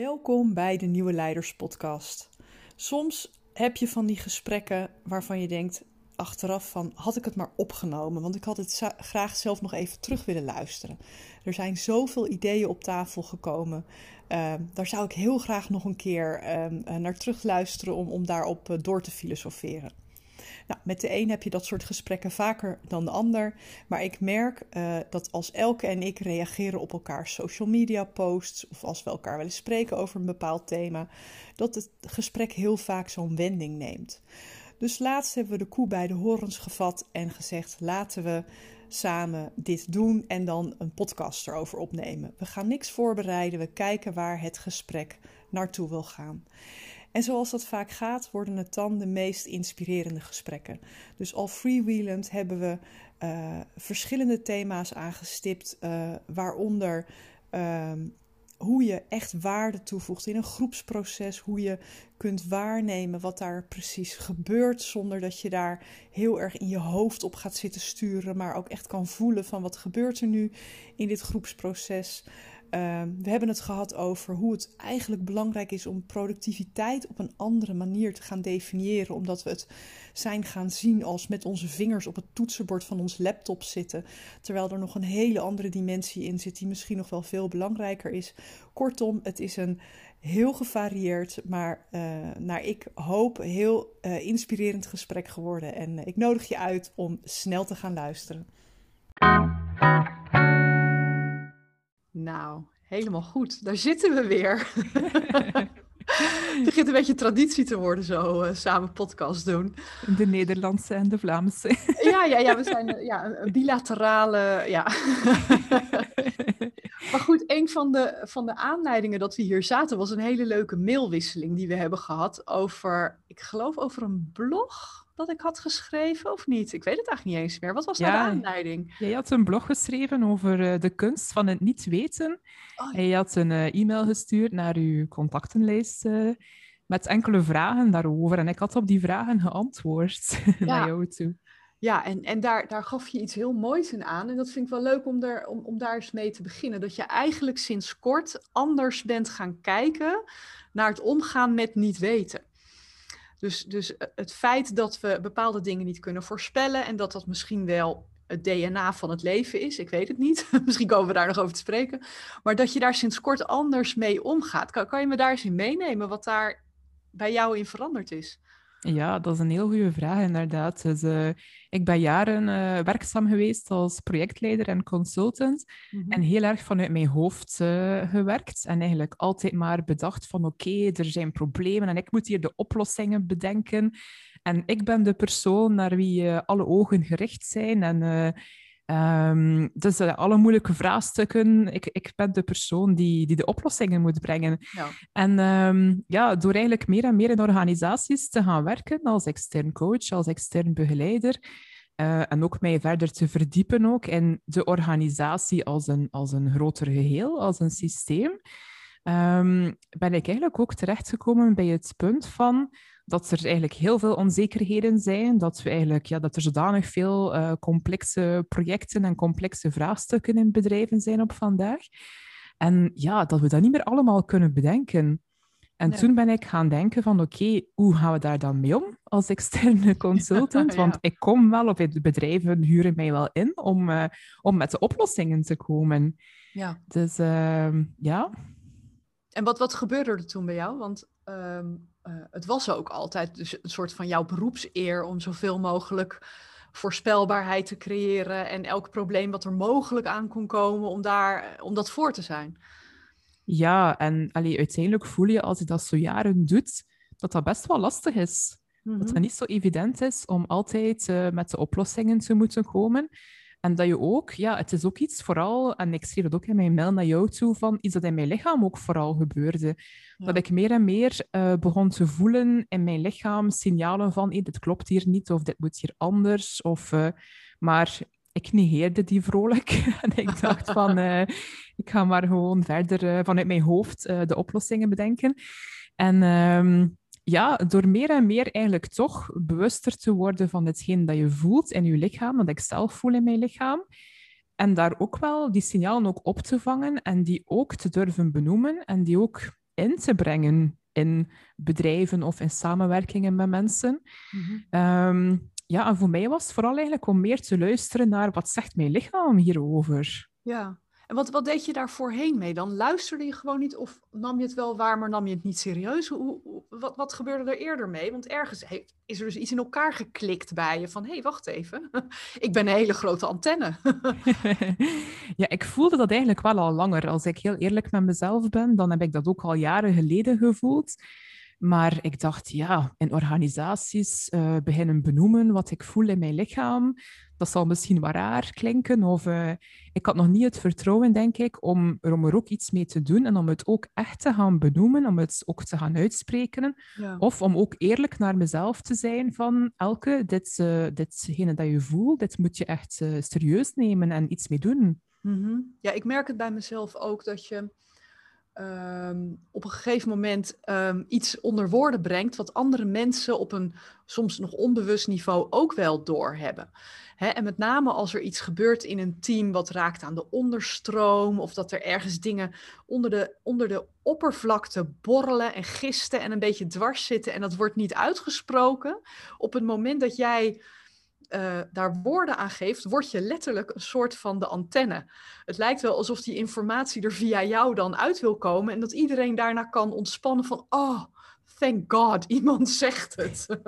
Welkom bij de Nieuwe Leiders Podcast. Soms heb je van die gesprekken waarvan je denkt achteraf van had ik het maar opgenomen, want ik had het graag zelf nog even terug willen luisteren. Er zijn zoveel ideeën op tafel gekomen. Uh, daar zou ik heel graag nog een keer uh, naar terug luisteren om, om daarop uh, door te filosoferen. Nou, met de een heb je dat soort gesprekken vaker dan de ander. Maar ik merk uh, dat als Elke en ik reageren op elkaars social media posts. of als we elkaar willen spreken over een bepaald thema. dat het gesprek heel vaak zo'n wending neemt. Dus laatst hebben we de koe bij de horens gevat en gezegd: laten we samen dit doen en dan een podcast erover opnemen. We gaan niks voorbereiden, we kijken waar het gesprek naartoe wil gaan. En zoals dat vaak gaat, worden het dan de meest inspirerende gesprekken. Dus al freewheelend hebben we uh, verschillende thema's aangestipt, uh, waaronder uh, hoe je echt waarde toevoegt in een groepsproces, hoe je kunt waarnemen wat daar precies gebeurt, zonder dat je daar heel erg in je hoofd op gaat zitten sturen, maar ook echt kan voelen van wat gebeurt er nu in dit groepsproces. Uh, we hebben het gehad over hoe het eigenlijk belangrijk is om productiviteit op een andere manier te gaan definiëren, omdat we het zijn gaan zien als met onze vingers op het toetsenbord van ons laptop zitten, terwijl er nog een hele andere dimensie in zit die misschien nog wel veel belangrijker is. Kortom, het is een heel gevarieerd, maar uh, naar ik hoop heel uh, inspirerend gesprek geworden. En uh, ik nodig je uit om snel te gaan luisteren. Nou, helemaal goed. Daar zitten we weer. Het begint een beetje traditie te worden, zo uh, samen podcast doen. De Nederlandse en de Vlaamse. Ja, ja, ja we zijn uh, ja, een bilaterale. Ja. maar goed, een van de, van de aanleidingen dat we hier zaten was een hele leuke mailwisseling die we hebben gehad over, ik geloof over een blog dat ik had geschreven of niet? Ik weet het eigenlijk niet eens meer. Wat was nou ja, de aanleiding? Jij had een blog geschreven over uh, de kunst van het niet weten. Oh, en je had een uh, e-mail gestuurd naar uw contactenlijst uh, met enkele vragen daarover. En ik had op die vragen geantwoord ja. naar jou toe. Ja, en, en daar, daar gaf je iets heel moois in aan. En dat vind ik wel leuk om, er, om, om daar eens mee te beginnen. Dat je eigenlijk sinds kort anders bent gaan kijken naar het omgaan met niet weten. Dus, dus eh, het feit dat we bepaalde dingen niet kunnen voorspellen en dat dat misschien wel het DNA van het leven is, ik weet het niet. misschien komen we daar nog over te spreken. Maar dat je daar sinds kort anders mee omgaat. Kan, kan je me daar eens in meenemen wat daar bij jou in veranderd is? Ja, dat is een heel goede vraag, inderdaad. Dus, uh, ik ben jaren uh, werkzaam geweest als projectleider en consultant. Mm -hmm. En heel erg vanuit mijn hoofd uh, gewerkt. En eigenlijk altijd maar bedacht van oké, okay, er zijn problemen en ik moet hier de oplossingen bedenken. En ik ben de persoon naar wie alle ogen gericht zijn. En Um, dus uh, alle moeilijke vraagstukken, ik, ik ben de persoon die, die de oplossingen moet brengen. Ja. En um, ja, door eigenlijk meer en meer in organisaties te gaan werken als extern coach, als extern begeleider, uh, en ook mij verder te verdiepen ook in de organisatie als een, als een groter geheel, als een systeem, um, ben ik eigenlijk ook terechtgekomen bij het punt van dat er eigenlijk heel veel onzekerheden zijn, dat, we eigenlijk, ja, dat er zodanig veel uh, complexe projecten en complexe vraagstukken in bedrijven zijn op vandaag. En ja, dat we dat niet meer allemaal kunnen bedenken. En nee. toen ben ik gaan denken van oké, hoe gaan we daar dan mee om als externe consultant? ja. Want ik kom wel, of bedrijven huren mij wel in om, uh, om met de oplossingen te komen. Ja. Dus uh, ja. En wat, wat gebeurde er toen bij jou? Want um, uh, het was ook altijd dus een soort van jouw beroepseer om zoveel mogelijk voorspelbaarheid te creëren en elk probleem wat er mogelijk aan kon komen, om, daar, om dat voor te zijn. Ja, en allee, uiteindelijk voel je als je dat zo jaren doet, dat dat best wel lastig is. Mm -hmm. Dat het niet zo evident is om altijd uh, met de oplossingen te moeten komen. En dat je ook, ja, het is ook iets vooral, en ik schreef het ook in mijn mail naar jou toe, van iets dat in mijn lichaam ook vooral gebeurde. Ja. Dat ik meer en meer uh, begon te voelen in mijn lichaam signalen van, hey, dit klopt hier niet, of dit moet hier anders. Of, uh, maar ik negeerde die vrolijk. en ik dacht van, uh, ik ga maar gewoon verder vanuit mijn hoofd de oplossingen bedenken. En um, ja, door meer en meer eigenlijk toch bewuster te worden van hetgeen dat je voelt in je lichaam, dat ik zelf voel in mijn lichaam. En daar ook wel die signalen ook op te vangen en die ook te durven benoemen en die ook in te brengen in bedrijven of in samenwerkingen met mensen. Mm ja, en voor mij was het vooral eigenlijk om meer te luisteren naar wat zegt mijn lichaam hierover. Ja, en wat, wat deed je daar voorheen mee dan? Luisterde je gewoon niet of nam je het wel waar, maar nam je het niet serieus? Hoe, wat, wat gebeurde er eerder mee? Want ergens is er dus iets in elkaar geklikt bij je van, hé, hey, wacht even, ik ben een hele grote antenne. ja, ik voelde dat eigenlijk wel al langer. Als ik heel eerlijk met mezelf ben, dan heb ik dat ook al jaren geleden gevoeld. Maar ik dacht, ja, in organisaties uh, beginnen benoemen wat ik voel in mijn lichaam. Dat zal misschien wat raar klinken. Of uh, ik had nog niet het vertrouwen, denk ik, om er, om er ook iets mee te doen en om het ook echt te gaan benoemen, om het ook te gaan uitspreken. Of om ook eerlijk naar mezelf te zijn van, Elke, dit, uh, ditgene dat je voelt, dit moet je echt serieus nemen en iets mee doen. Mm -hmm. Ja, ik merk het bij mezelf ook dat je um, op een gegeven moment um, iets onder woorden brengt wat andere mensen op een soms nog onbewust niveau ook wel doorhebben. Hè, en met name als er iets gebeurt in een team wat raakt aan de onderstroom of dat er ergens dingen onder de, onder de oppervlakte borrelen en gisten en een beetje dwars zitten en dat wordt niet uitgesproken. Op het moment dat jij uh, daar woorden aan geeft, word je letterlijk een soort van de antenne. Het lijkt wel alsof die informatie er via jou dan uit wil komen en dat iedereen daarna kan ontspannen van, oh, thank God, iemand zegt het.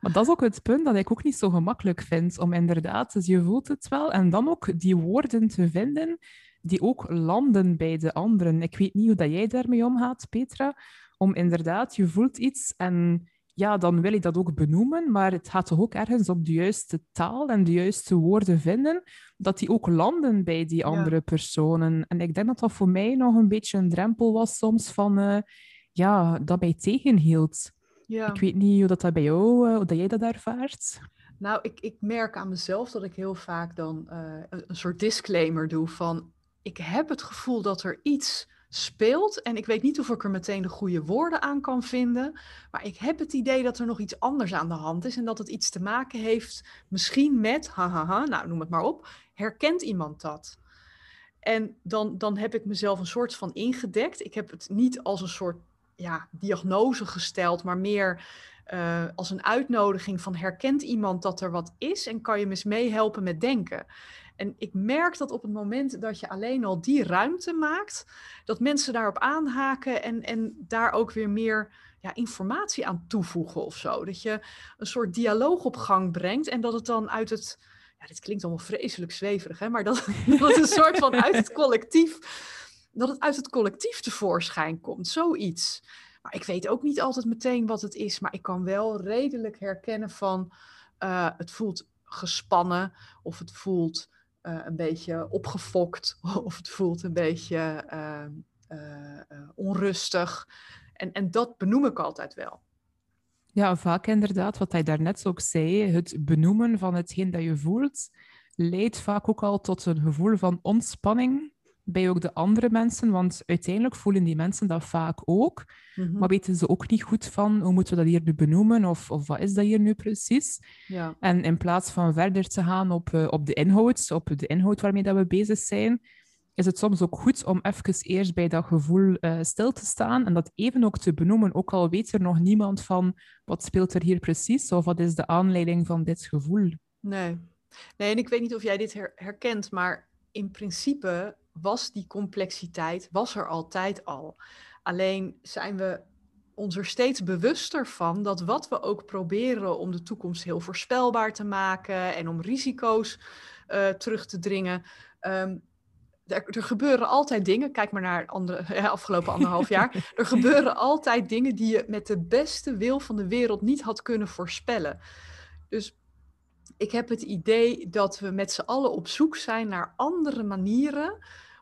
Maar dat is ook het punt dat ik ook niet zo gemakkelijk vind, om inderdaad, dus je voelt het wel, en dan ook die woorden te vinden die ook landen bij de anderen. Ik weet niet hoe dat jij daarmee omgaat, Petra, om inderdaad, je voelt iets en ja, dan wil ik dat ook benoemen, maar het gaat toch ook ergens op de juiste taal en de juiste woorden vinden, dat die ook landen bij die andere personen. En ik denk dat dat voor mij nog een beetje een drempel was soms van, uh, ja, dat mij tegenhield. Ja. Ik weet niet hoe dat, dat bij jou, uh, hoe dat jij dat ervaart. Nou, ik, ik merk aan mezelf dat ik heel vaak dan uh, een, een soort disclaimer doe van, ik heb het gevoel dat er iets speelt. En ik weet niet of ik er meteen de goede woorden aan kan vinden. Maar ik heb het idee dat er nog iets anders aan de hand is. En dat het iets te maken heeft misschien met, hahaha, nou noem het maar op, herkent iemand dat? En dan, dan heb ik mezelf een soort van ingedekt. Ik heb het niet als een soort ja, diagnose gesteld, maar meer uh, als een uitnodiging van herkent iemand dat er wat is en kan je eens meehelpen met denken. En ik merk dat op het moment dat je alleen al die ruimte maakt, dat mensen daarop aanhaken en, en daar ook weer meer ja, informatie aan toevoegen of zo. Dat je een soort dialoog op gang brengt en dat het dan uit het, ja, dit klinkt allemaal vreselijk zweverig, hè, maar dat, dat een soort van uit het collectief, dat het uit het collectief tevoorschijn komt, zoiets. Maar ik weet ook niet altijd meteen wat het is, maar ik kan wel redelijk herkennen van uh, het voelt gespannen of het voelt uh, een beetje opgefokt of het voelt een beetje uh, uh, onrustig. En, en dat benoem ik altijd wel. Ja, vaak inderdaad, wat hij daarnet ook zei, het benoemen van hetgeen dat je voelt, leidt vaak ook al tot een gevoel van ontspanning bij ook de andere mensen, want uiteindelijk voelen die mensen dat vaak ook, mhm. maar weten ze ook niet goed van hoe moeten we dat hier nu benoemen of, of wat is dat hier nu precies. Ja. En in plaats van verder te gaan op, uh, op de inhoud, op de inhoud waarmee dat we bezig zijn, is het soms ook goed om even eerst bij dat gevoel uh, stil te staan en dat even ook te benoemen, ook al weet er nog niemand van wat speelt er hier precies of wat is de aanleiding van dit gevoel. Nee, nee en ik weet niet of jij dit herkent, maar in principe was die complexiteit, was er altijd al. Alleen zijn we ons er steeds bewuster van dat wat we ook proberen om de toekomst heel voorspelbaar te maken en om risico's uh, terug te dringen. Um, er, er, gebeuren altijd dingen, kijk maar naar andere, afgelopen anderhalf jaar. Er gebeuren altijd dingen die je met de beste wil van de wereld niet had kunnen voorspellen. Dus ik heb het idee dat we met z'n allen op zoek zijn naar andere manieren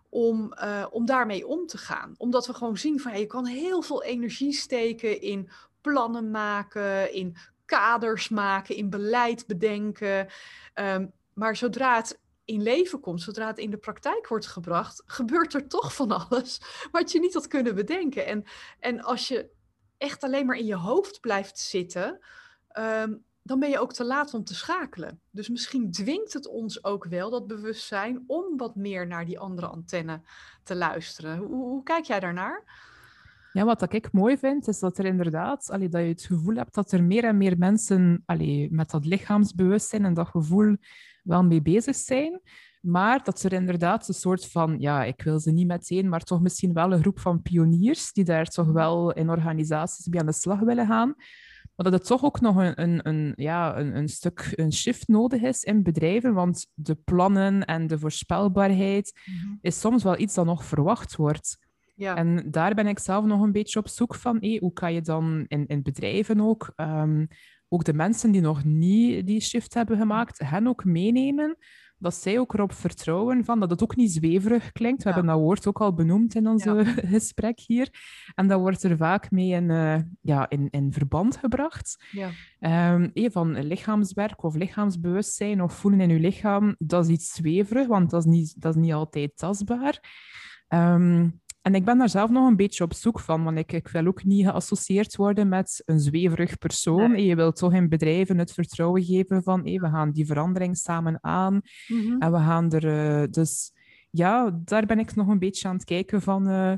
om, uh, om daarmee om te gaan. Omdat we gewoon zien van je kan heel veel energie steken in plannen maken, in kaders maken, in beleid bedenken. Um, maar zodra het in leven komt, zodra het in de praktijk wordt gebracht, gebeurt er toch van alles wat je niet had kunnen bedenken. En, en als je echt alleen maar in je hoofd blijft zitten, um, dan ben je ook te laat om te schakelen. Dus misschien dwingt het ons ook wel, dat bewustzijn, om wat meer naar die andere antenne te luisteren. Hoe, hoe kijk jij daarnaar? Ja, wat ik mooi vind, is dat er inderdaad, allee, dat je het gevoel hebt dat er meer en meer mensen allee, met dat lichaamsbewustzijn en dat gevoel wel mee bezig zijn. Maar dat er inderdaad een soort van, ja, ik wil ze niet meteen, maar toch misschien wel een groep van pioniers die daar toch wel in organisaties mee aan de slag willen gaan. Maar dat het toch ook nog een, een, een, ja, een, een stuk een shift nodig is in bedrijven, want de plannen en de voorspelbaarheid mhm. is soms wel iets dat nog verwacht wordt. Ja. En daar ben ik zelf nog een beetje op zoek van, hoe kan je dan in, in bedrijven ook, um, ook de mensen die nog niet die shift hebben gemaakt, hen ook meenemen dat zij ook erop vertrouwen van dat het ook niet zweverig klinkt. We hebben dat woord ook al benoemd in ons gesprek hier. En dat wordt er vaak mee in, uh, ja, in, in verband gebracht. Ja. Um, van lichaamswerk of lichaamsbewustzijn of voelen in je lichaam, dat is iets zweverig, want dat is niet, dat is niet altijd tastbaar. Um, en ik ben daar zelf nog een beetje op zoek van, want ik, ik wil ook niet geassocieerd worden met een zweverig persoon. Je wilt toch in bedrijven het vertrouwen geven van hey, we gaan die verandering samen aan mhm. en we gaan er... Uh, dus ja, daar ben ik nog een beetje aan het kijken van... Uh,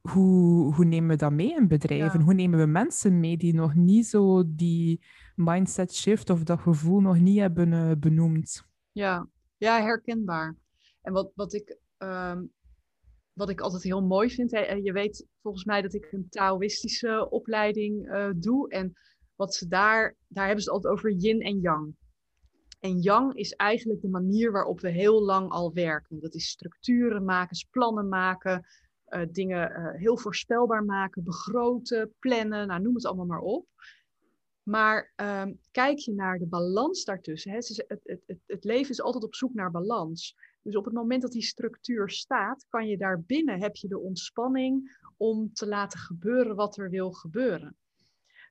hoe, hoe nemen we dat mee in bedrijven? Hoe nemen we mensen mee die nog niet zo die mindset shift of dat gevoel nog niet hebben uh, benoemd? Ja. ja, herkenbaar. En wat, wat ik um, wat ik altijd heel mooi vind. Hè, je weet volgens mij dat ik een Taoïstische opleiding uh, doe. En wat ze daar, daar hebben ze het altijd over yin en yang. En yang is eigenlijk de manier waarop we heel lang al werken. Dat is structuren maken, plannen maken, uh, dingen uh, heel voorspelbaar maken, begroten, plannen, nou, noem het allemaal maar op. Maar um, kijk je naar de balans daartussen. Hè, het, het, het, het leven is altijd op zoek naar balans. Dus op het moment dat die structuur staat, kan je daarbinnen heb je de ontspanning om te laten gebeuren wat er wil gebeuren.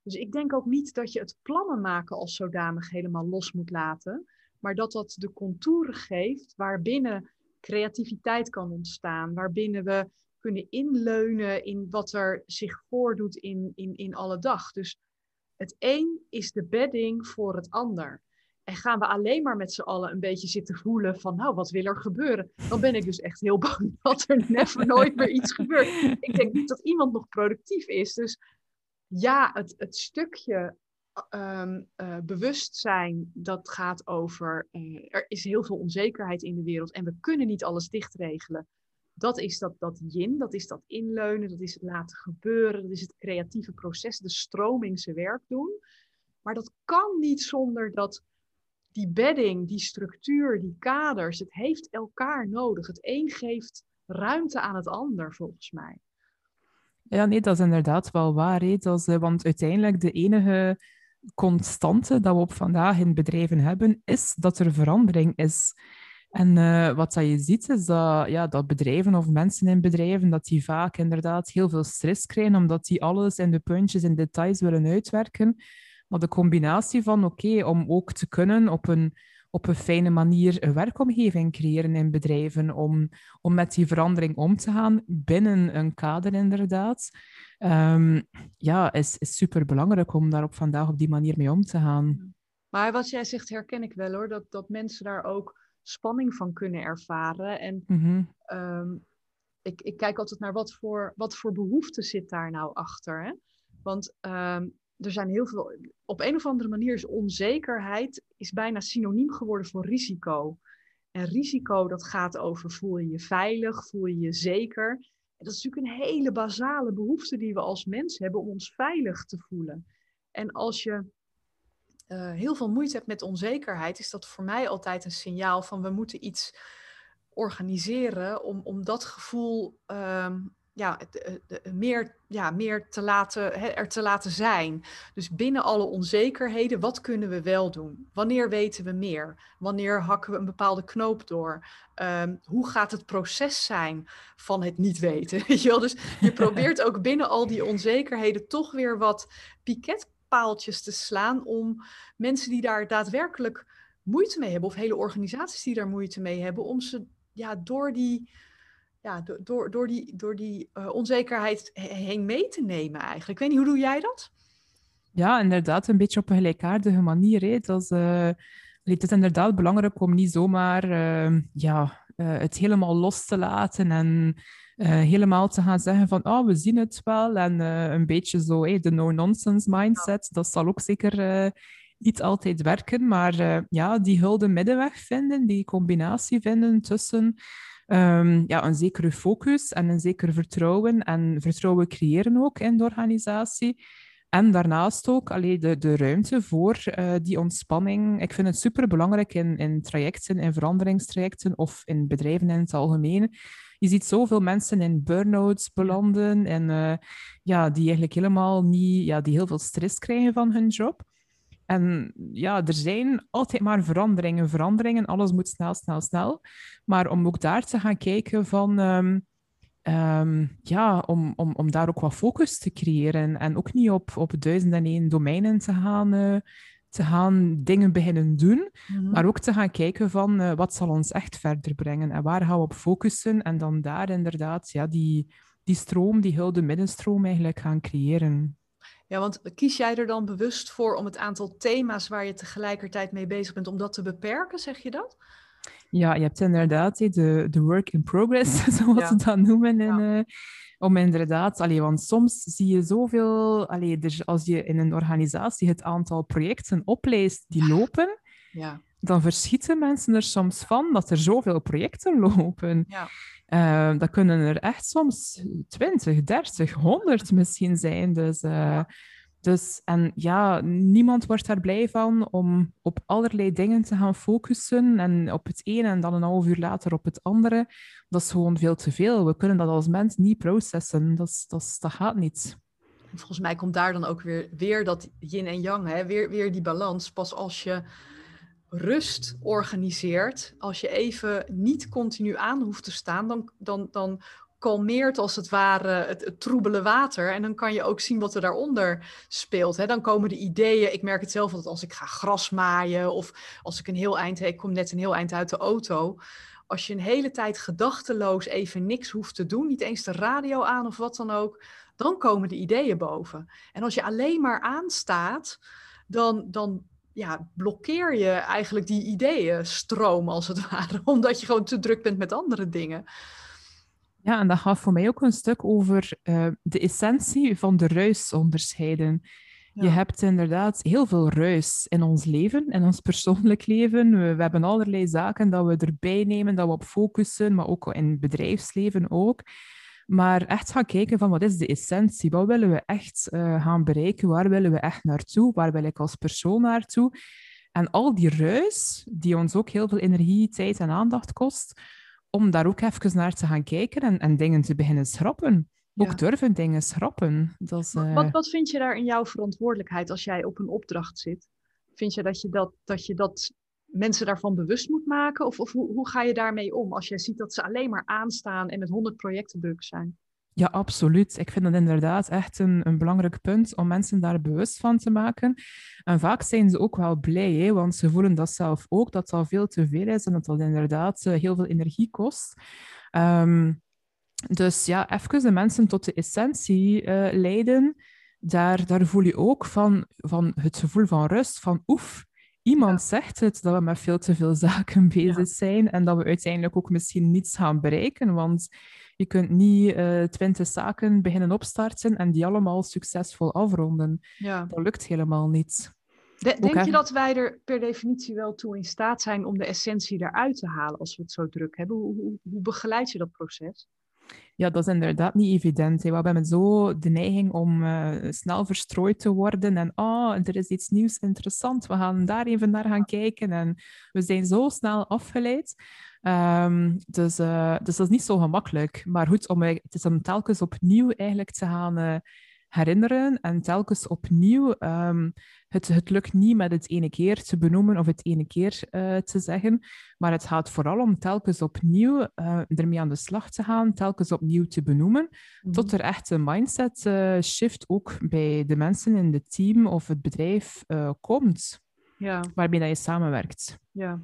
Dus ik denk ook niet dat je het plannen maken als zodanig helemaal los moet laten, maar dat dat de contouren geeft waarbinnen creativiteit kan ontstaan, waarbinnen we kunnen inleunen in wat er zich voordoet in, in, in alle dag. Dus het een is de bedding voor het ander. En gaan we alleen maar met z'n allen een beetje zitten voelen van, nou, wat wil er gebeuren? Dan ben ik dus echt heel bang dat er never nooit meer iets gebeurt. Ik denk niet dat iemand nog productief is. Dus ja, het, het stukje ehm, eh, bewustzijn, dat gaat over, uh, er is heel veel onzekerheid in de wereld en we kunnen niet alles dichtregelen. Dat is dat, dat yin, dat is dat inleunen, dat is het laten gebeuren, dat is het creatieve proces, de stroming zijn werk doen. Maar dat kan niet zonder dat die bedding, die structuur, die kaders, het heeft elkaar nodig. Het een geeft ruimte aan het ander, volgens mij. Ja, nee, dat is inderdaad wel waar. Hè? Dat is, eh, want uiteindelijk de enige constante dat we op vandaag in bedrijven hebben, is dat er verandering is. En uh, wat dat je ziet, is dat, ja, dat bedrijven of mensen in bedrijven, dat die vaak inderdaad heel veel stress krijgen, omdat die alles in de puntjes en details willen uitwerken. Maar de combinatie van, oké, om ook te kunnen op een, op een fijne manier een werkomgeving creëren in bedrijven, om, om met die verandering om te gaan binnen een kader inderdaad, um, ja, is, is super belangrijk om daar op vandaag op die manier mee om te gaan. Maar wat jij zegt herken ik wel hoor, dat, dat mensen daar ook spanning van kunnen ervaren. En mhm. ehm, ik, ik kijk altijd naar wat voor, wat voor behoefte zit daar nou achter. Hè? Want um, er zijn heel veel. Op een of andere manier is onzekerheid is bijna synoniem geworden voor risico. En risico, dat gaat over voel je je veilig, voel je je zeker. En dat is natuurlijk een hele basale behoefte die we als mens hebben om ons veilig te voelen. En als je uh, heel veel moeite hebt met onzekerheid, is dat voor mij altijd een signaal van we moeten iets organiseren om, om dat gevoel um, ja, de, de, meer, ja, meer te laten, er te laten zijn. Dus binnen alle onzekerheden, wat kunnen we wel doen? Wanneer weten we meer? Wanneer hakken we een bepaalde knoop door? Um, hoe gaat het proces zijn van het niet weten? Weet je wel? Dus je probeert ook binnen al die onzekerheden toch weer wat piketpaaltjes te slaan om mensen die daar daadwerkelijk moeite mee hebben, of hele organisaties die daar moeite mee hebben, om ze ja, door die ja, door, door die, door die uh, onzekerheid heen mee te nemen eigenlijk. Ik weet niet, hoe doe jij dat? Ja, inderdaad, een beetje op een gelijkaardige manier. Hè. Dat is, uh, het is inderdaad belangrijk om niet zomaar uh, ja, het helemaal los te laten en helemaal te gaan zeggen van oh, we zien het wel. En een beetje zo de no-nonsense mindset, dat zal ook zeker niet altijd werken. Maar ja, die hulde middenweg vinden, die combinatie vinden tussen um, ja, een zekere focus en een zeker vertrouwen. En vertrouwen creëren ook in de organisatie. En daarnaast ook allee, de, de ruimte voor uh, die ontspanning. Ik vind het super belangrijk in, in trajecten, in veranderingstrajecten of in bedrijven in het algemeen. Je ziet zoveel mensen in burn-outs belanden en uh, ja, die eigenlijk helemaal niet, ja, die heel veel stress krijgen van hun job. En ja, er zijn altijd maar veranderingen, veranderingen. Alles moet snel, snel, snel. Maar om ook daar te gaan kijken van... Um, um, ja, om, om, om daar ook wat focus te creëren. En ook niet op, op duizend en één domeinen te gaan, uh, te gaan dingen beginnen doen. Mm-hmm. Maar ook te gaan kijken van uh, wat zal ons echt verder brengen. En waar gaan we op focussen. En dan daar inderdaad ja, die, die stroom, die hulde middenstroom eigenlijk gaan creëren. Ja, want kies jij er dan bewust voor om het aantal thema's waar je tegelijkertijd mee bezig bent, om dat te beperken, zeg je dat? Ja, je hebt inderdaad de, de work in progress, zoals ja. ze dat noemen. Uh, om inderdaad, allee, want soms zie je zoveel, allee, dus als je in een organisatie het aantal projecten opleest die lopen, ja. dan verschieten mensen er soms van dat er zoveel projecten lopen. Ja. Uh, dat kunnen er echt soms 20, 30, 100 misschien zijn. Dus, uh, dus, en ja, niemand wordt daar blij van om op allerlei dingen te gaan focussen en op het ene en dan een half uur later op het andere. Dat is gewoon veel te veel. We kunnen dat als mens niet processen. Dat, dat, dat gaat niet. Volgens mij komt daar dan ook weer, weer dat yin en yang, hè? Weer, weer die balans. Pas als je rust organiseert, als je even niet continu aan hoeft te staan, dan, dan, dan kalmeert als het ware het, troebele water. En dan kan je ook zien wat er daaronder speelt. Hè. Dan komen de ideeën. Ik merk het zelf altijd als ik ga gras maaien of als ik een heel eind, ik kom net een heel eind uit de auto. Als je een hele tijd gedachteloos even niks hoeft te doen, niet eens de radio aan of wat dan ook, dan komen de ideeën boven. En als je alleen maar aanstaat, dan, dan ja, blokkeer je eigenlijk die ideeën stroom als het ware, omdat je gewoon te druk bent met andere dingen. Ja, en dat gaat voor mij ook een stuk over uh, de essentie van de ruis onderscheiden. Je hebt inderdaad heel veel ruis in ons leven, in ons persoonlijk leven. We, we, hebben allerlei zaken dat we erbij nemen, dat we op focussen, maar ook in het bedrijfsleven ook. Maar echt gaan kijken van wat is de essentie? Wat willen we echt uh, gaan bereiken? Waar willen we echt naartoe? Waar wil ik als persoon naartoe? En al die ruis, die ons ook heel veel energie, tijd en aandacht kost, om daar ook even naar te gaan kijken en, en dingen te beginnen schrappen. Ook durven dingen schrappen. Dat is, uh... wat, wat vind je daar in jouw verantwoordelijkheid als jij op een opdracht zit? Vind je dat je dat, dat, je dat mensen daarvan bewust moet maken? Of, of hoe, hoe ga je daarmee om als jij ziet dat ze alleen maar aanstaan en met honderd projecten druk zijn? Ja, absoluut. Ik vind dat inderdaad echt een, een belangrijk punt om mensen daar bewust van te maken. En vaak zijn ze ook wel blij, hè, want ze voelen dat zelf ook, dat dat veel te veel is en dat dat inderdaad uh, heel veel energie kost. Um, dus ja, even de mensen tot de essentie uh, leiden. Daar, daar voel je ook van, van het gevoel van rust, van oef, iemand zegt het dat we met veel te veel zaken bezig zijn en dat we uiteindelijk ook misschien niets gaan bereiken. Want je kunt niet uh, twintig zaken beginnen opstarten en die allemaal succesvol afronden. Ja. Dat lukt helemaal niet. denk je dat wij er per definitie wel toe in staat zijn om de essentie eruit te halen als we het zo druk hebben? Hoe, hoe, hoe begeleid je dat proces? Ja, dat is inderdaad niet evident. Hè. We hebben zo de neiging om uh, snel verstrooid te worden en oh, er is iets nieuws interessant, we gaan daar even naar gaan kijken en we zijn zo snel afgeleid. Um, dus, uh, dus dat is niet zo gemakkelijk. Maar goed, om, het is om telkens opnieuw eigenlijk te gaan uh, herinneren en telkens opnieuw. Um, het, het lukt niet met het ene keer te benoemen of het ene keer uh, te zeggen, maar het gaat vooral om telkens opnieuw ermee aan de slag te gaan, telkens opnieuw te benoemen, mm. tot er echt een mindset shift ook bij de mensen in het team of het bedrijf komt, ja. waarmee dat je samenwerkt. Ja,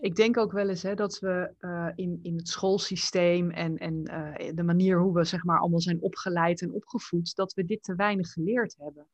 ik denk ook wel eens hè, dat we uh, in, in het schoolsysteem en, en uh, de manier hoe we zeg maar, allemaal zijn opgeleid en opgevoed, dat we dit te weinig geleerd hebben.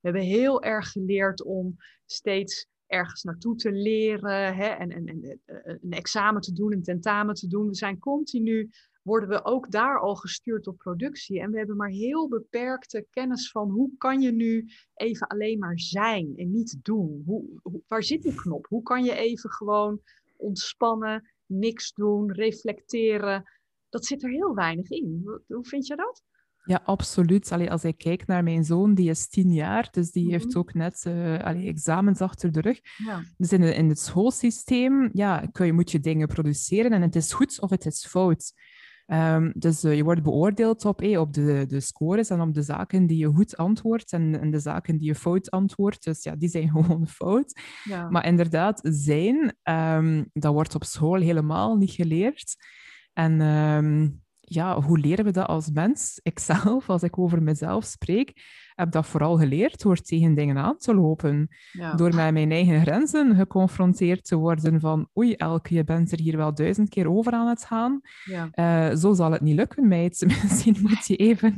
We hebben heel erg geleerd om steeds ergens naartoe te leren hè, en, en, en een examen te doen, een tentamen te doen. We zijn continu worden we ook daar al gestuurd op productie. En we hebben maar heel beperkte kennis van hoe kan je nu even alleen maar zijn en niet doen. Hoe, waar zit die knop? Hoe kan je even gewoon ontspannen, niks doen, reflecteren? Dat zit er heel weinig in. Hoe vind je dat? Ja, absoluut. Allee, als ik kijk naar mijn zoon, die is tien jaar, dus die heeft mhm. ook net uh, allee, examens achter de rug. Ja. Dus in, in het schoolsysteem ja, kun je, moet je dingen produceren en het is goed of het is fout. Um, dus uh, je wordt beoordeeld op, hey, op de, de scores en op de zaken die je goed antwoordt en, en de zaken die je fout antwoordt. Dus ja, die zijn gewoon fout. Ja. Maar inderdaad, zijn, um, dat wordt op school helemaal niet geleerd. En um, ja, hoe leren we dat als mens? Ikzelf, als ik over mezelf spreek, heb dat vooral geleerd door tegen dingen aan te lopen. Door met mijn eigen grenzen geconfronteerd te worden van oei, Elke, je bent er hier wel duizend keer over aan het gaan. Ja. Uh, zo zal het niet lukken, meid. Misschien moet je even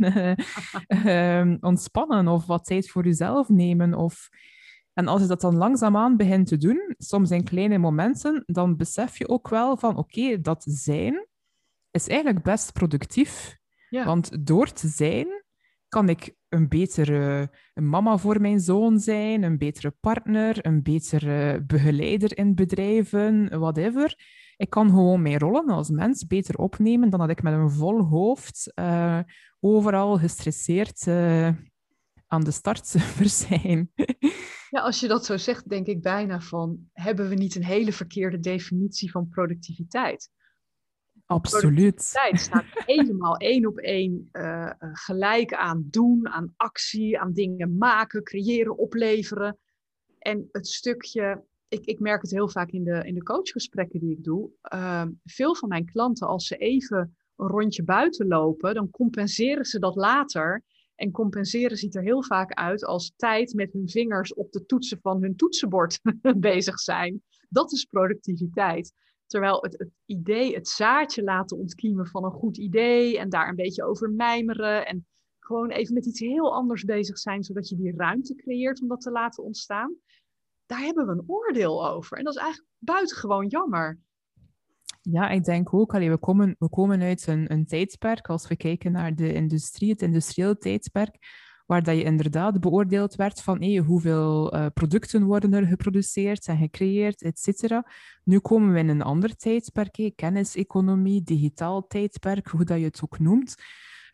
uh, ontspannen of wat tijd voor jezelf nemen. Of... En als je dat dan langzaamaan begint te doen, soms in kleine momenten, dan besef je ook wel van oké, dat zijn is eigenlijk best productief. Ja. Want door te zijn kan ik een betere mama voor mijn zoon zijn, een betere partner, een betere begeleider in bedrijven, whatever. Ik kan gewoon mijn rollen als mens beter opnemen dan dat ik met een vol hoofd uh, overal gestresseerd uh, aan de start zou zijn. Ja, als je dat zo zegt, denk ik bijna van, hebben we niet een hele verkeerde definitie van productiviteit? Absoluut. Tijd staat helemaal één op één uh, gelijk aan doen, aan actie, aan dingen maken, creëren, opleveren. En het stukje, ik, ik merk het heel vaak in de, in de coachgesprekken die ik doe. Uh, veel van mijn klanten, als ze even een rondje buiten lopen, dan compenseren ze dat later. En compenseren ziet er heel vaak uit als tijd met hun vingers op de toetsen van hun toetsenbord bezig zijn. Dat is productiviteit. Terwijl het, het, idee, het zaadje laten ontkiemen van een goed idee en daar een beetje over mijmeren en gewoon even met iets heel anders bezig zijn, zodat je die ruimte creëert om dat te laten ontstaan. Daar hebben we een oordeel over. En dat is eigenlijk buitengewoon jammer. Ja, ik denk ook, we, komen, we komen uit een, een tijdsperk, als we kijken naar de industrie, het industriële tijdsperk, waar dat je inderdaad beoordeeld werd van hey, hoeveel uh, producten worden er geproduceerd en gecreëerd, et cetera. Nu komen we in een ander tijdperk, hey, kenniseconomie, digitaal tijdperk, hoe dat je het ook noemt.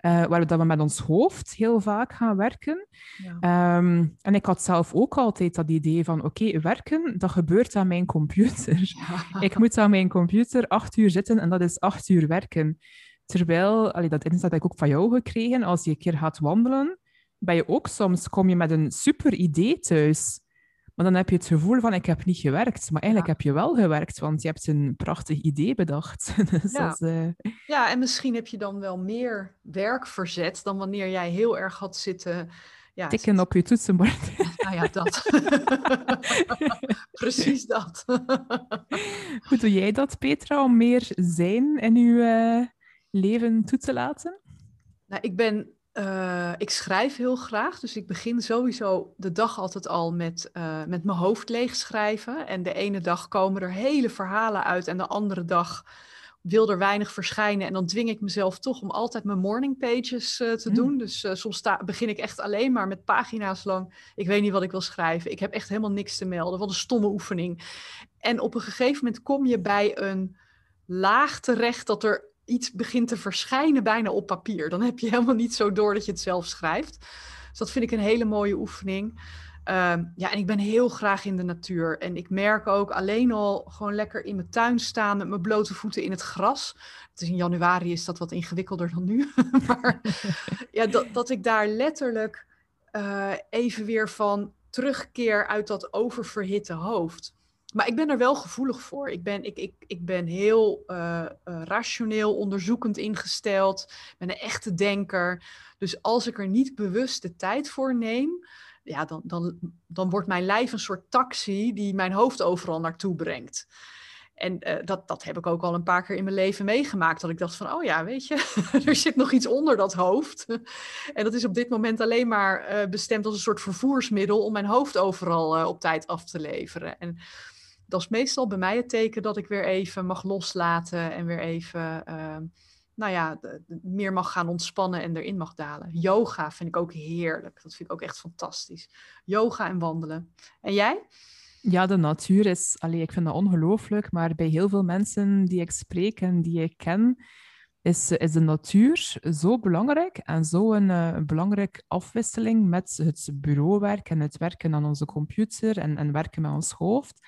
Uh, waar we, dat we met ons hoofd heel vaak gaan werken. Ja. Um, en ik had zelf ook altijd dat idee van, oké, werken, dat gebeurt aan mijn computer. Ja. Ik moet aan mijn computer acht uur zitten en dat is acht uur werken. Terwijl, allee, dat inzicht heb ik ook van jou gekregen, als je een keer gaat wandelen, ben je ook soms, kom je met een super idee thuis. Maar dan heb je het gevoel van, ik heb niet gewerkt. Maar eigenlijk heb je wel gewerkt, want je hebt een prachtig idee bedacht. dus ja. uh... ja, en misschien heb je dan wel meer werk verzet dan wanneer jij heel erg had zitten... Ja, Tikken op je toetsenbord. Nou ja, dat. Precies dat. Hoe doe jij dat, Petra, om meer zijn in je uh, leven toe te laten? Nou, ik ben uh, ik schrijf heel graag, dus ik begin sowieso de dag altijd al met, uh, met mijn hoofd leeg schrijven. En de ene dag komen er hele verhalen uit en de andere dag wil er weinig verschijnen. En dan dwing ik mezelf toch om altijd mijn morning pages uh, te mm. doen. Dus soms sta, begin ik echt alleen maar met pagina's lang. Ik weet niet wat ik wil schrijven. Ik heb echt helemaal niks te melden. Wat een stomme oefening. En op een gegeven moment kom je bij een laag terecht dat er iets begint te verschijnen bijna op papier. Dan heb je helemaal niet zo door dat je het zelf schrijft. Dus dat vind ik een hele mooie oefening. Ehm, ja, en ik ben heel graag in de natuur. En ik merk ook alleen al gewoon lekker in mijn tuin staan met mijn blote voeten in het gras. Het is in januari is dat wat ingewikkelder dan nu. maar ja, dat, dat ik daar letterlijk uh, even weer van terugkeer uit dat oververhitte hoofd. Maar ik ben er wel gevoelig voor. Ik ben, ik, ik, ik ben heel uh, rationeel, onderzoekend ingesteld. Ik ben een echte denker. Dus als ik er niet bewust de tijd voor neem, ja, dan, dan, dan wordt mijn lijf een soort taxi die mijn hoofd overal naartoe brengt. En uh, dat, dat heb ik ook al een paar keer in mijn leven meegemaakt. Dat ik dacht van, oh ja, weet je, er zit nog iets onder dat hoofd. en dat is op dit moment alleen maar bestemd als een soort vervoersmiddel om mijn hoofd overal op tijd af te leveren. En dat is meestal bij mij het teken dat ik weer even mag loslaten en weer even, ehm, nou ja, meer mag gaan ontspannen en erin mag dalen. Yoga vind ik ook heerlijk. Dat vind ik ook echt fantastisch. Yoga en wandelen. En jij? Ja, de natuur is, allee, ik vind dat ongelooflijk, maar bij heel veel mensen die ik spreek en die ik ken, is, is de natuur zo belangrijk en zo een, uh, belangrijke afwisseling met het bureauwerk en het werken aan onze computer en, en werken met ons hoofd.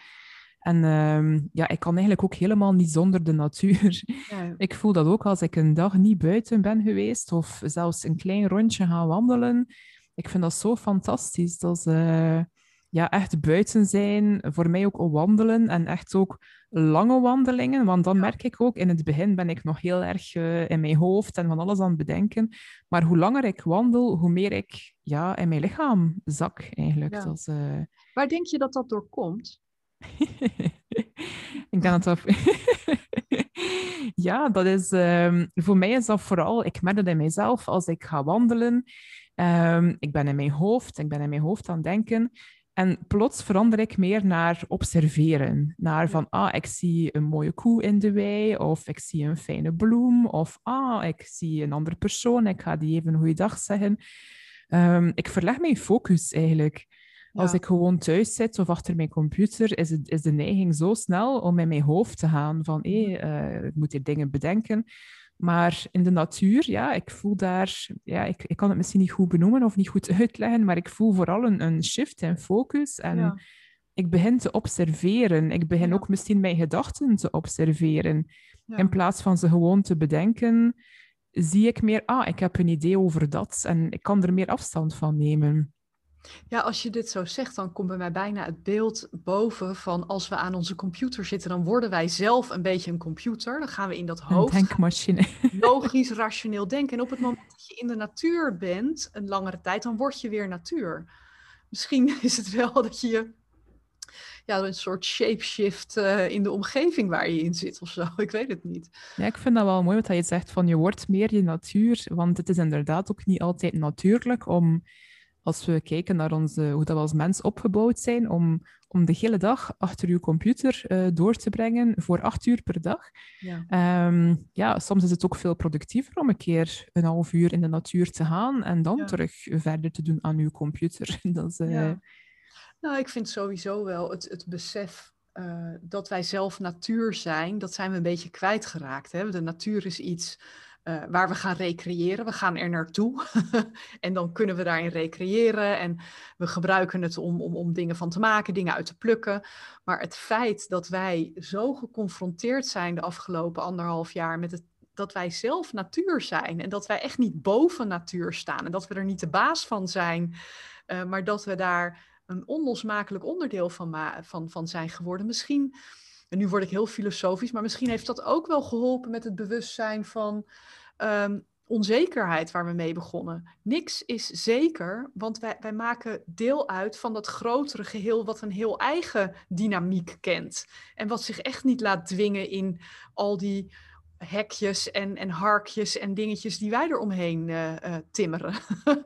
En uh, ja, ik kan eigenlijk ook helemaal niet zonder de natuur. Ja. Ik voel dat ook als ik een dag niet buiten ben geweest of zelfs een klein rondje gaan wandelen. Ik vind dat zo fantastisch. Dat uh, ja, echt buiten zijn, voor mij ook wandelen en echt ook lange wandelingen. Want dan merk ik ook, in het begin ben ik nog heel erg uh, in mijn hoofd en van alles aan het bedenken. Maar hoe langer ik wandel, hoe meer ik ja, in mijn lichaam zak eigenlijk. Ja. Dat, uh... Waar denk je dat dat door komt? ik denk dat dat... ja, dat is... Um, voor mij is dat vooral... Ik merk dat in mijzelf als ik ga wandelen. Um, ik ben in mijn hoofd, ik ben in mijn hoofd aan het denken. En plots verander ik meer naar observeren. Naar van, ah, ik zie een mooie koe in de wei, of ik zie een fijne bloem, of ah, ik zie een andere persoon, ik ga die even een goede dag zeggen. Um, ik verleg mijn focus eigenlijk. Als ik gewoon thuis zit of achter mijn computer, is, het, is de neiging zo snel om in mijn hoofd te gaan van hé, hey, uh, ik moet hier dingen bedenken. Maar in de natuur, ja, ik voel daar, ja, ik, ik kan het misschien niet goed benoemen of niet goed uitleggen, maar ik voel vooral een, een shift in focus. En ja. ik begin te observeren. Ik begin ja. ook misschien mijn gedachten te observeren. Ja. In plaats van ze gewoon te bedenken, zie ik meer, ah, ik heb een idee over dat en ik kan er meer afstand van nemen. Ja, als je dit zo zegt, dan komt bij mij bijna het beeld boven van als we aan onze computer zitten, dan worden wij zelf een beetje een computer. Dan gaan we in dat hoofd. Een denkmachine. Logisch, rationeel denken. En op het moment dat je in de natuur bent, een langere tijd, dan word je weer natuur. Misschien is het wel dat je ja, een soort shapeshift uh, in de omgeving waar je in zit of zo. Ik weet het niet. Ja, ik vind dat wel mooi wat je zegt van je wordt meer je natuur. Want het is inderdaad ook niet altijd natuurlijk om als we kijken naar onze, hoe dat we als mens opgebouwd zijn, om, om de hele dag achter uw computer uh, door te brengen voor acht uur per dag. Ja. Um, ja, soms is het ook veel productiever om een keer een half uur in de natuur te gaan en dan ja. terug verder te doen aan uw computer. dat is, uh... ja. Nou, ik vind sowieso wel het, het besef uh, dat wij zelf natuur zijn, dat zijn we een beetje kwijtgeraakt. Hè? De natuur is iets uh, waar we gaan recreëren. We gaan er naartoe en dan kunnen we daarin recreëren en we gebruiken het om, om, om dingen van te maken, dingen uit te plukken. Maar het feit dat wij zo geconfronteerd zijn de afgelopen anderhalf jaar met het dat wij zelf natuur zijn en dat wij echt niet boven natuur staan en dat we er niet de baas van zijn, uh, maar dat we daar een onlosmakelijk onderdeel van, van, van zijn geworden. Misschien en nu word ik heel filosofisch, maar misschien heeft dat ook wel geholpen met het bewustzijn van um, onzekerheid waar we mee begonnen. Niks is zeker, want wij, wij maken deel uit van dat grotere geheel wat een heel eigen dynamiek kent. En wat zich echt niet laat dwingen in al die hekjes en, en harkjes en dingetjes die wij eromheen uh, uh, timmeren.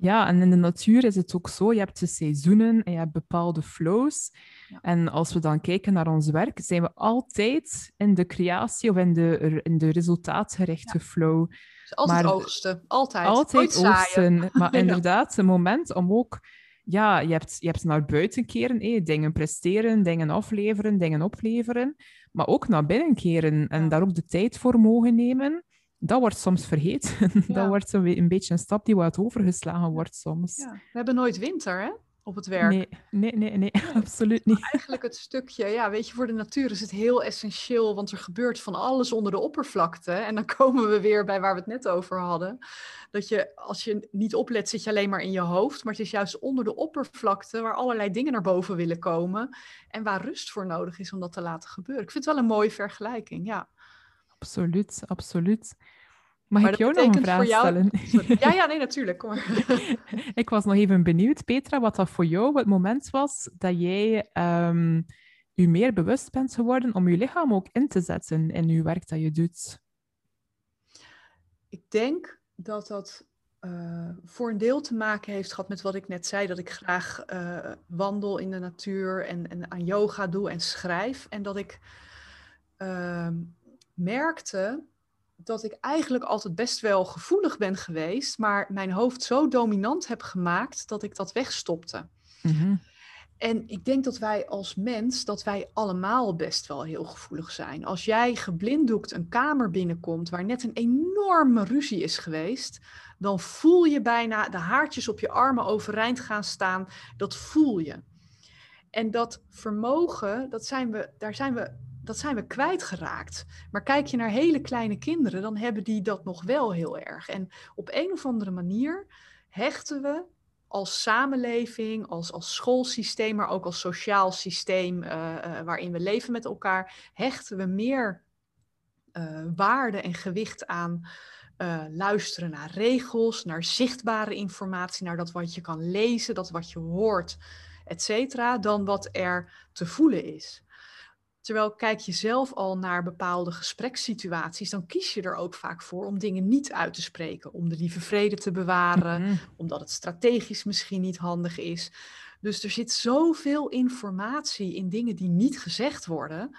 Ja, en in de natuur is het ook zo. Je hebt de seizoenen en je hebt bepaalde flows. Ja. En als we dan kijken naar ons werk, zijn we altijd in de creatie of in de, in de resultaatgerichte ja. flow. Dus altijd maar, oogsten, altijd. Altijd oogsten. Maar inderdaad, een moment om ook... Ja, je hebt, je hebt naar buiten keren, dingen presteren, dingen afleveren, dingen opleveren. Maar ook naar binnen keren en daar ook de tijd voor mogen nemen dat wordt soms vergeten. Ja. dat wordt een, beetje een stap die wat overgeslagen wordt soms. Ja. We hebben nooit winter, hè? Op het werk. Nee, nee, nee, nee absoluut niet. Eigenlijk het stukje, ja, weet je, voor de natuur is het heel essentieel, want er gebeurt van alles onder de oppervlakte. En dan komen we weer bij waar we het net over hadden. Dat je, als je niet oplet, zit je alleen maar in je hoofd, maar het is juist onder de oppervlakte waar allerlei dingen naar boven willen komen. En waar rust voor nodig is om dat te laten gebeuren. Ik vind het wel een mooie vergelijking, ja. Absoluut, absoluut. Mag maar ik jou nog een vraag stellen? Ja, ja, nee, natuurlijk. Kom maar. ik was nog even benieuwd, Petra, wat dat voor jou het moment was dat jij um, u meer bewust bent geworden om uw lichaam ook in te zetten in uw werk dat je doet? Ik denk dat dat uh, voor een deel te maken heeft gehad met wat ik net zei, dat ik graag uh, wandel in de natuur en, en, aan yoga doe en schrijf. En dat ik uh, merkte dat ik eigenlijk altijd best wel gevoelig ben geweest, maar mijn hoofd zo dominant heb gemaakt dat ik dat wegstopte. Mm En ik denk dat wij als mens, dat wij allemaal best wel heel gevoelig zijn. Als jij geblinddoekt een kamer binnenkomt waar net een enorme ruzie is geweest, dan voel je bijna de haartjes op je armen overeind gaan staan. Dat voel je. En dat vermogen, dat zijn we, daar zijn we, dat zijn we kwijtgeraakt. Maar kijk je naar hele kleine kinderen, dan hebben die dat nog wel heel erg. En op een of andere manier hechten we als samenleving, als, als schoolsysteem, maar ook als sociaal systeem uh, uh, waarin we leven met elkaar, hechten we meer uh, waarde en gewicht aan luisteren naar regels, naar zichtbare informatie, naar dat wat je kan lezen, dat wat je hoort, et cetera, dan wat er te voelen is. Terwijl kijk je zelf al naar bepaalde gesprekssituaties, dan kies je er ook vaak voor om dingen niet uit te spreken, om de lieve vrede te bewaren, mm -hmm. omdat het strategisch misschien niet handig is. Dus er zit zoveel informatie in dingen die niet gezegd worden,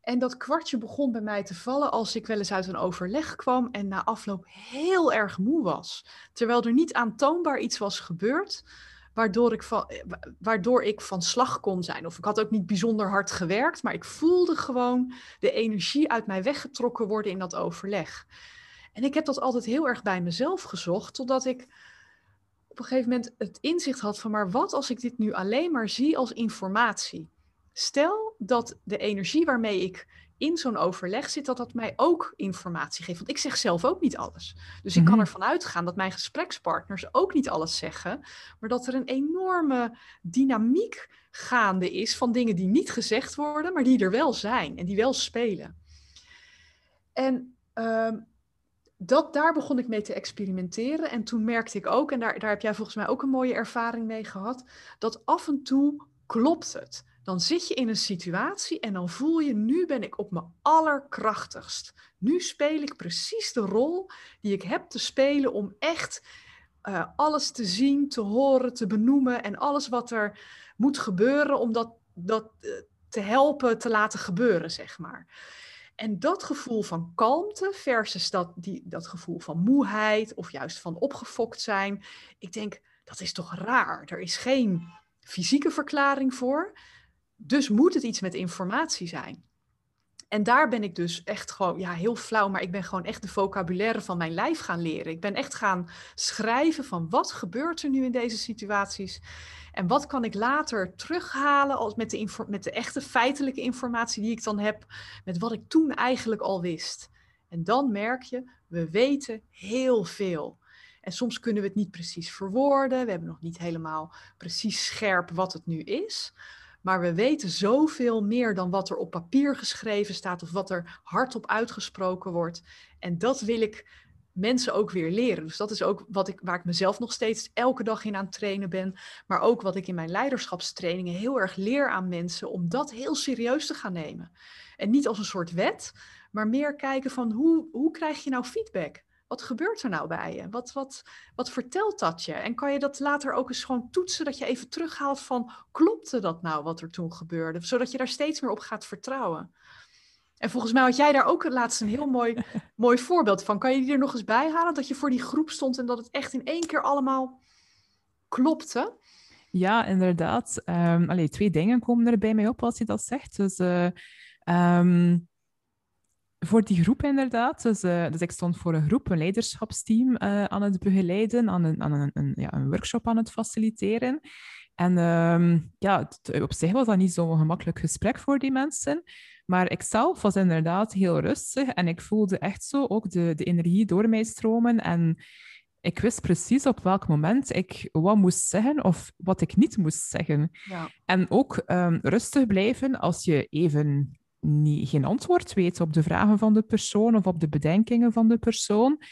en dat kwartje begon bij mij te vallen als ik wel eens uit een overleg kwam en na afloop heel erg moe was. Terwijl er niet aantoonbaar iets was gebeurd waardoor ik van, waardoor ik van slag kon zijn. Of ik had ook niet bijzonder hard gewerkt, maar ik voelde gewoon de energie uit mij weggetrokken worden in dat overleg. En ik heb dat altijd heel erg bij mezelf gezocht, totdat ik op een gegeven moment het inzicht had van, maar wat als ik dit nu alleen maar zie als informatie? Stel dat de energie waarmee ik in zo'n overleg zit, dat dat mij ook informatie geeft. Want ik zeg zelf ook niet alles. Dus ik kan mhm. ervan uitgaan dat mijn gesprekspartners ook niet alles zeggen, maar dat er een enorme dynamiek gaande is van dingen die niet gezegd worden, maar die er wel zijn en die wel spelen. En uh, dat, daar begon ik mee te experimenteren. En toen merkte ik ook, en daar, daar heb jij volgens mij ook een mooie ervaring mee gehad, dat af en toe klopt het dan zit je in een situatie en dan voel je, nu ben ik op mijn allerkrachtigst. Nu speel ik precies de rol die ik heb te spelen om echt uh, alles te zien, te horen, te benoemen en alles wat er moet gebeuren om dat, dat uh, te helpen te laten gebeuren, zeg maar. En dat gevoel van kalmte versus dat, die, dat gevoel van moeheid of juist van opgefokt zijn. Ik denk, dat is toch raar. Er is geen fysieke verklaring voor. Dus moet het iets met informatie zijn. En daar ben ik dus echt gewoon, ja, heel flauw, maar ik ben gewoon echt de vocabulaire van mijn lijf gaan leren. Ik ben echt gaan schrijven van wat gebeurt er nu in deze situaties en wat kan ik later terughalen als met, de met de echte feitelijke informatie die ik dan heb, met wat ik toen eigenlijk al wist. En dan merk je, we weten heel veel. En soms kunnen we het niet precies verwoorden, we hebben nog niet helemaal precies scherp wat het nu is. Maar we weten zoveel meer dan wat er op papier geschreven staat of wat er hardop uitgesproken wordt. En dat wil ik mensen ook weer leren. Dus dat is ook wat ik, waar ik mezelf nog steeds elke dag in aan het trainen ben. Maar ook wat ik in mijn leiderschapstrainingen heel erg leer aan mensen om dat heel serieus te gaan nemen. En niet als een soort wet, maar meer kijken van hoe, hoe krijg je nou feedback? Wat gebeurt er nou bij je? Wat, wat, wat vertelt dat je? En kan je dat later ook eens gewoon toetsen, dat je even terughaalt van, klopte dat nou wat er toen gebeurde? Zodat je daar steeds meer op gaat vertrouwen. En volgens mij had jij daar ook laatst een heel mooi, mooi voorbeeld van. Kan je die er nog eens bij halen? Dat je voor die groep stond en dat het echt in één keer allemaal klopte? Ja, inderdaad. Um, allee, twee dingen komen er bij mij op als je dat zegt. Dus uh, um, voor die groep inderdaad. Dus, uh, dus ik stond voor een groep, een leiderschapsteam uh, aan het begeleiden, aan een, aan een, een, ja, een workshop aan het faciliteren. En um, ja, het, op zich was dat niet zo'n gemakkelijk gesprek voor die mensen. Maar ik zelf was inderdaad heel rustig en ik voelde echt zo ook de, de energie door mij stromen. En ik wist precies op welk moment ik wat moest zeggen of wat ik niet moest zeggen. Ja. En ook um, rustig blijven als je even niet, geen antwoord weet op de vragen van de persoon of op de bedenkingen van de persoon.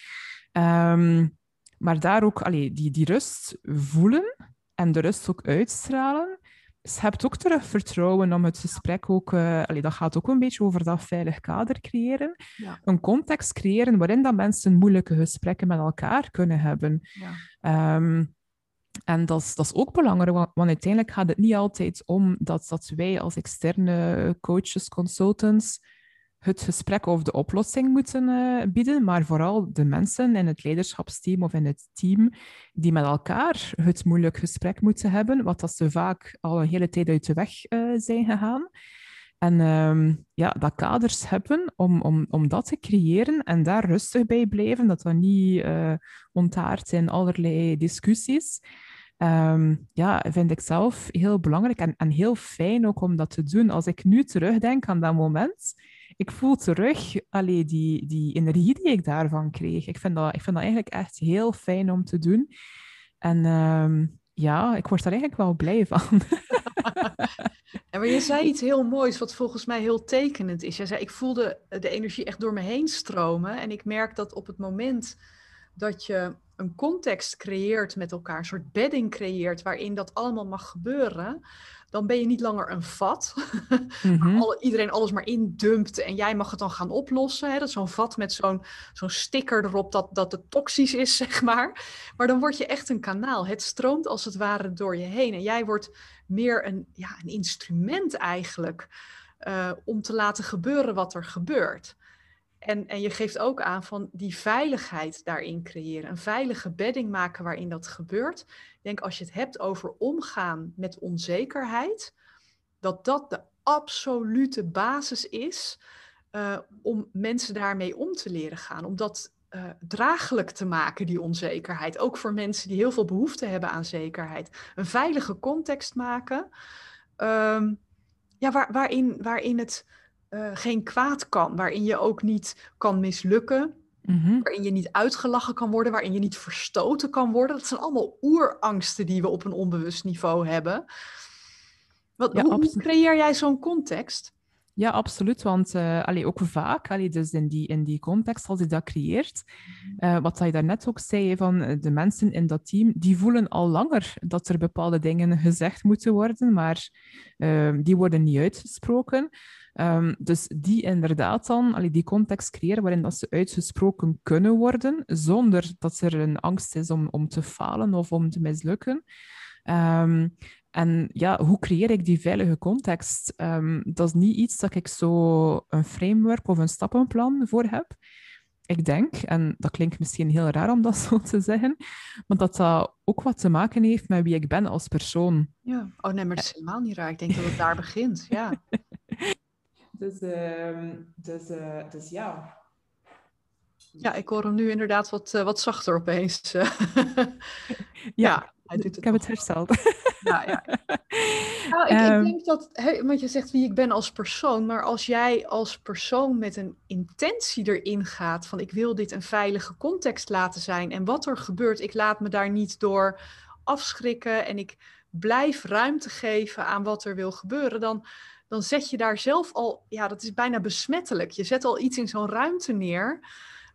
Um, maar daar ook allee, die, die rust voelen en de rust ook uitstralen, ze hebt ook terug vertrouwen om het gesprek ook... Uh, dat gaat ook een beetje over dat veilig kader creëren. Ja. Een context creëren waarin dat mensen moeilijke gesprekken met elkaar kunnen hebben. Ja. Ehm, en dat is, dat is ook belangrijk, want, uiteindelijk gaat het niet altijd om dat, dat wij als externe coaches, consultants het gesprek of de oplossing moeten uh, bieden, maar vooral de mensen in het leiderschapsteam of in het team die met elkaar het moeilijk gesprek moeten hebben, wat dat ze vaak al een hele tijd uit de weg uh, zijn gegaan. En um, ja, dat kaders hebben om, om, om dat te creëren en daar rustig bij blijven, dat dat niet uh, ontaart in allerlei discussies. Um, ja, vind ik zelf heel belangrijk en, en heel fijn ook om dat te doen. Als ik nu terugdenk aan dat moment, ik voel terug allee, die, die energie die ik daarvan kreeg. Ik vind, dat, ik vind dat eigenlijk echt heel fijn om te doen. En um, ja, ik word daar eigenlijk wel blij van. En maar je zei iets heel moois, wat volgens mij heel tekenend is. Je zei, ik voelde de energie echt door me heen stromen. En ik merk dat op het moment dat je een context creëert met elkaar, een soort bedding creëert waarin dat allemaal mag gebeuren, dan ben je niet langer een vat. Mm waar iedereen alles maar indumpt en jij mag het dan gaan oplossen. Hè? Dat is zo'n vat met zo'n zo'n sticker erop dat, dat het toxisch is, zeg maar. Maar dan word je echt een kanaal. Het stroomt als het ware door je heen. En jij wordt meer een, ja, een instrument eigenlijk uh, om te laten gebeuren wat er gebeurt. En, en je geeft ook aan van die veiligheid daarin creëren. Een veilige bedding maken waarin dat gebeurt. Ik denk als je het hebt over omgaan met onzekerheid, dat dat de absolute basis is uh, om mensen daarmee om te leren gaan. Om dat uh, draaglijk te maken, die onzekerheid. Ook voor mensen die heel veel behoefte hebben aan zekerheid. Een veilige context maken, um, ja, waar, waarin, waarin het uh, geen kwaad kan, waarin je ook niet kan mislukken, mm-hmm. waarin je niet uitgelachen kan worden, waarin je niet verstoten kan worden. Dat zijn allemaal oerangsten die we op een onbewust niveau hebben. Wat, ja, hoe, creëer jij zo'n context? Ja, absoluut. Want uh, allee, ook vaak, allee, dus in die, in die context, als je dat creëert, uh, wat je daarnet ook zei, van de mensen in dat team, die voelen al langer dat er bepaalde dingen gezegd moeten worden, maar uh, die worden niet uitgesproken. Um, dus die inderdaad dan, allee, die context creëren waarin dat ze uitgesproken kunnen worden, zonder dat er een angst is om, om te falen of om te mislukken. Um, en ja, hoe creëer ik die veilige context? Um, dat is niet iets dat ik zo een framework of een stappenplan voor heb. Ik denk, en dat klinkt misschien heel raar om dat zo te zeggen, maar dat dat ook wat te maken heeft met wie ik ben als persoon. Ja, oh nee, maar dat is helemaal niet raar. Ik denk dat het daar begint, ja. Dus, uh, dus, uh, dus ja. Ja, ik hoor hem nu inderdaad wat, uh, wat zachter opeens. ja, doet het ik heb het hersteld. Ja, ja. Nou, ik, ik, ehm. denk dat, want je zegt wie ik ben als persoon, maar als jij als persoon met een intentie erin gaat van ik wil dit een veilige context laten zijn en wat er gebeurt, ik laat me daar niet door afschrikken en ik blijf ruimte geven aan wat er wil gebeuren, dan, dan zet je daar zelf al, ja, dat is bijna besmettelijk. Je zet al iets in zo'n ruimte neer,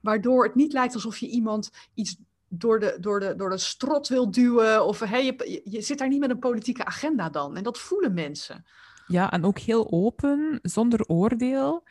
waardoor het niet lijkt alsof je iemand iets door de, door de, door de strot wil duwen. Of hey, je, je zit daar niet met een politieke agenda dan. En dat voelen mensen. Ja, en ook heel open, zonder oordeel.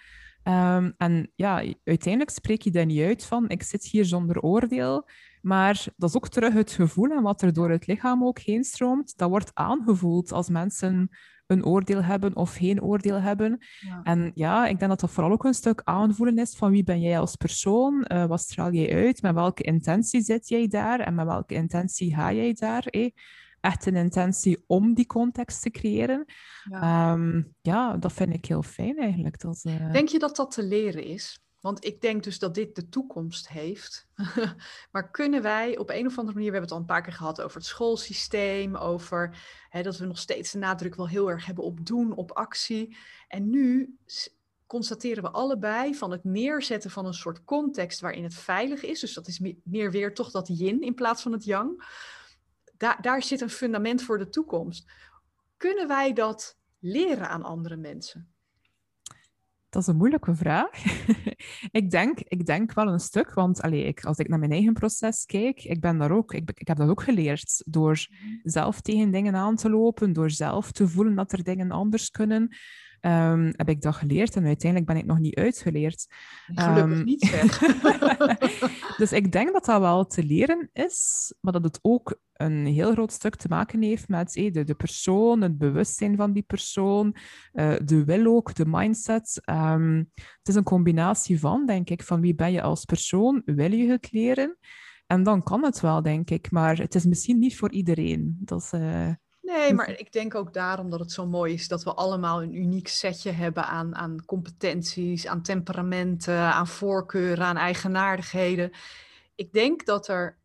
Ehm, en ja, uiteindelijk spreek je daar niet uit van, ik zit hier zonder oordeel. Maar dat is ook terug het gevoel en wat er door het lichaam ook heen stroomt. Dat wordt aangevoeld als mensen een oordeel hebben of geen oordeel hebben. En ja, ik denk dat dat vooral ook een stuk aanvoelen is van wie ben jij als persoon, uh, wat straal jij uit, met welke intentie zit jij daar en met welke intentie ga jij daar. Eh? Echt een intentie om die context te creëren. Ja, um, ja dat vind ik heel fijn eigenlijk. Dat, uh... Denk je dat dat te leren is? Want ik denk dus dat dit de toekomst heeft. maar kunnen wij op een of andere manier, we hebben het al een paar keer gehad over het schoolsysteem, over hè, dat we nog steeds de nadruk wel heel erg hebben op doen, op actie. En nu constateren we allebei van het neerzetten van een soort context waarin het veilig is. Dus dat is meer weer toch dat yin in plaats van het yang. Daar, daar zit een fundament voor de toekomst. Kunnen wij dat leren aan andere mensen? Dat is een moeilijke vraag. ik, denk, ik denk wel een stuk, want allee, ik, als ik naar mijn eigen proces kijk, ik ben daar ook, ik, ik heb dat ook geleerd. Door mhm. zelf tegen dingen aan te lopen, door zelf te voelen dat er dingen anders kunnen. Um, heb ik dat geleerd en uiteindelijk ben ik nog niet uitgeleerd. Gelukkig um, niet, zeg. dus ik denk dat dat wel te leren is, maar dat het ook een heel groot stuk te maken heeft met hey, de, de persoon, het bewustzijn van die persoon, uh, de wil ook, de mindset. Um, het is een combinatie van, denk ik, van wie ben je als persoon, wil je het leren? En dan kan het wel, denk ik, maar het is misschien niet voor iedereen. Dat is, uh, Nee, maar ik denk ook daarom dat het zo mooi is dat we allemaal een uniek setje hebben aan, aan competenties, aan temperamenten, aan voorkeuren, aan eigenaardigheden. Ik denk dat er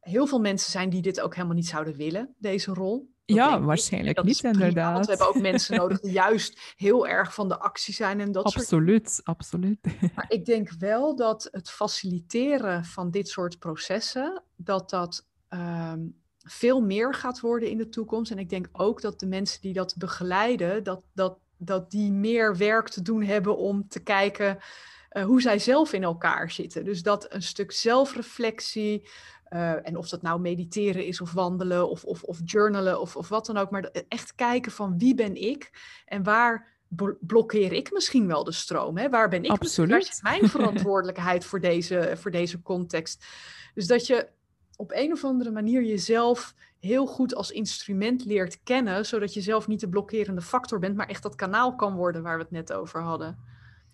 heel veel mensen zijn die dit ook helemaal niet zouden willen, deze rol. ja, waarschijnlijk niet inderdaad. Want we hebben ook mensen nodig die juist heel erg van de actie zijn en dat absoluut, soort Absoluut, absoluut. Maar ik denk wel dat het faciliteren van dit soort processen, dat dat ehm, veel meer gaat worden in de toekomst. En ik denk ook dat de mensen die dat begeleiden, dat, dat, dat die meer werk te doen hebben om te kijken uh, hoe zij zelf in elkaar zitten. Dus dat een stuk zelfreflectie, uh, en of dat nou mediteren is of wandelen of, of, of journalen of, of wat dan ook, maar echt kijken van wie ben ik en waar blokkeer ik misschien wel de stroom? Hè? Waar ben ik Absoluut. Waar is mijn verantwoordelijkheid voor deze, voor deze context? Dus dat je op een of andere manier jezelf heel goed als instrument leert kennen, zodat je zelf niet de blokkerende factor bent, maar echt dat kanaal kan worden waar we het net over hadden.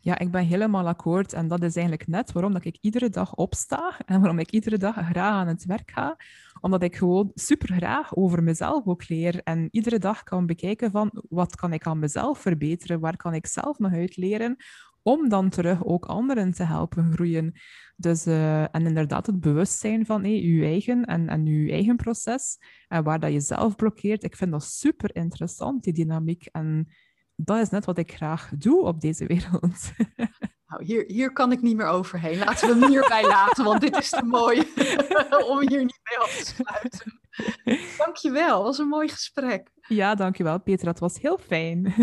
Ja, ik ben helemaal akkoord. En dat is eigenlijk net waarom dat ik iedere dag opsta en waarom ik iedere dag graag aan het werk ga. Omdat ik gewoon super graag over mezelf ook leer. En iedere dag kan bekijken van wat kan ik aan mezelf verbeteren, waar kan ik zelf nog uit leren, om dan terug ook anderen te helpen groeien. Dus, uh, en inderdaad het bewustzijn van hey, je eigen en, en je eigen proces en waar dat je zelf blokkeert. Ik vind dat super interessant, die dynamiek. En dat is net wat ik graag doe op deze wereld. Nou, hier, hier kan ik niet meer overheen. Laten we hem hierbij laten, want dit is te mooi om hier niet mee af te sluiten. Dankjewel, was een mooi gesprek. Ja, dankjewel Peter, dat was heel fijn.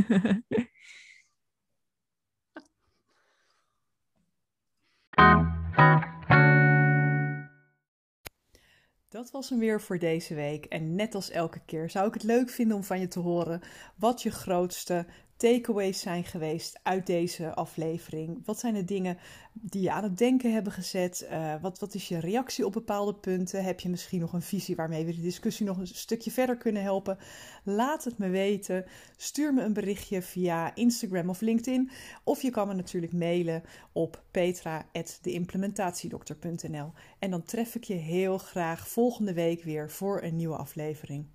Dat was hem weer voor deze week. En net als elke keer zou ik het leuk vinden om van je te horen wat je grootste takeaways zijn geweest uit deze aflevering? Wat zijn de dingen die je aan het denken hebben gezet? Uh, wat, wat is je reactie op bepaalde punten? Heb je misschien nog een visie waarmee we de discussie nog een stukje verder kunnen helpen? Laat het me weten. Stuur me een berichtje via Instagram of LinkedIn. Of je kan me natuurlijk mailen op petra.deimplementatiedokter.nl. En dan tref ik je heel graag volgende week weer voor een nieuwe aflevering.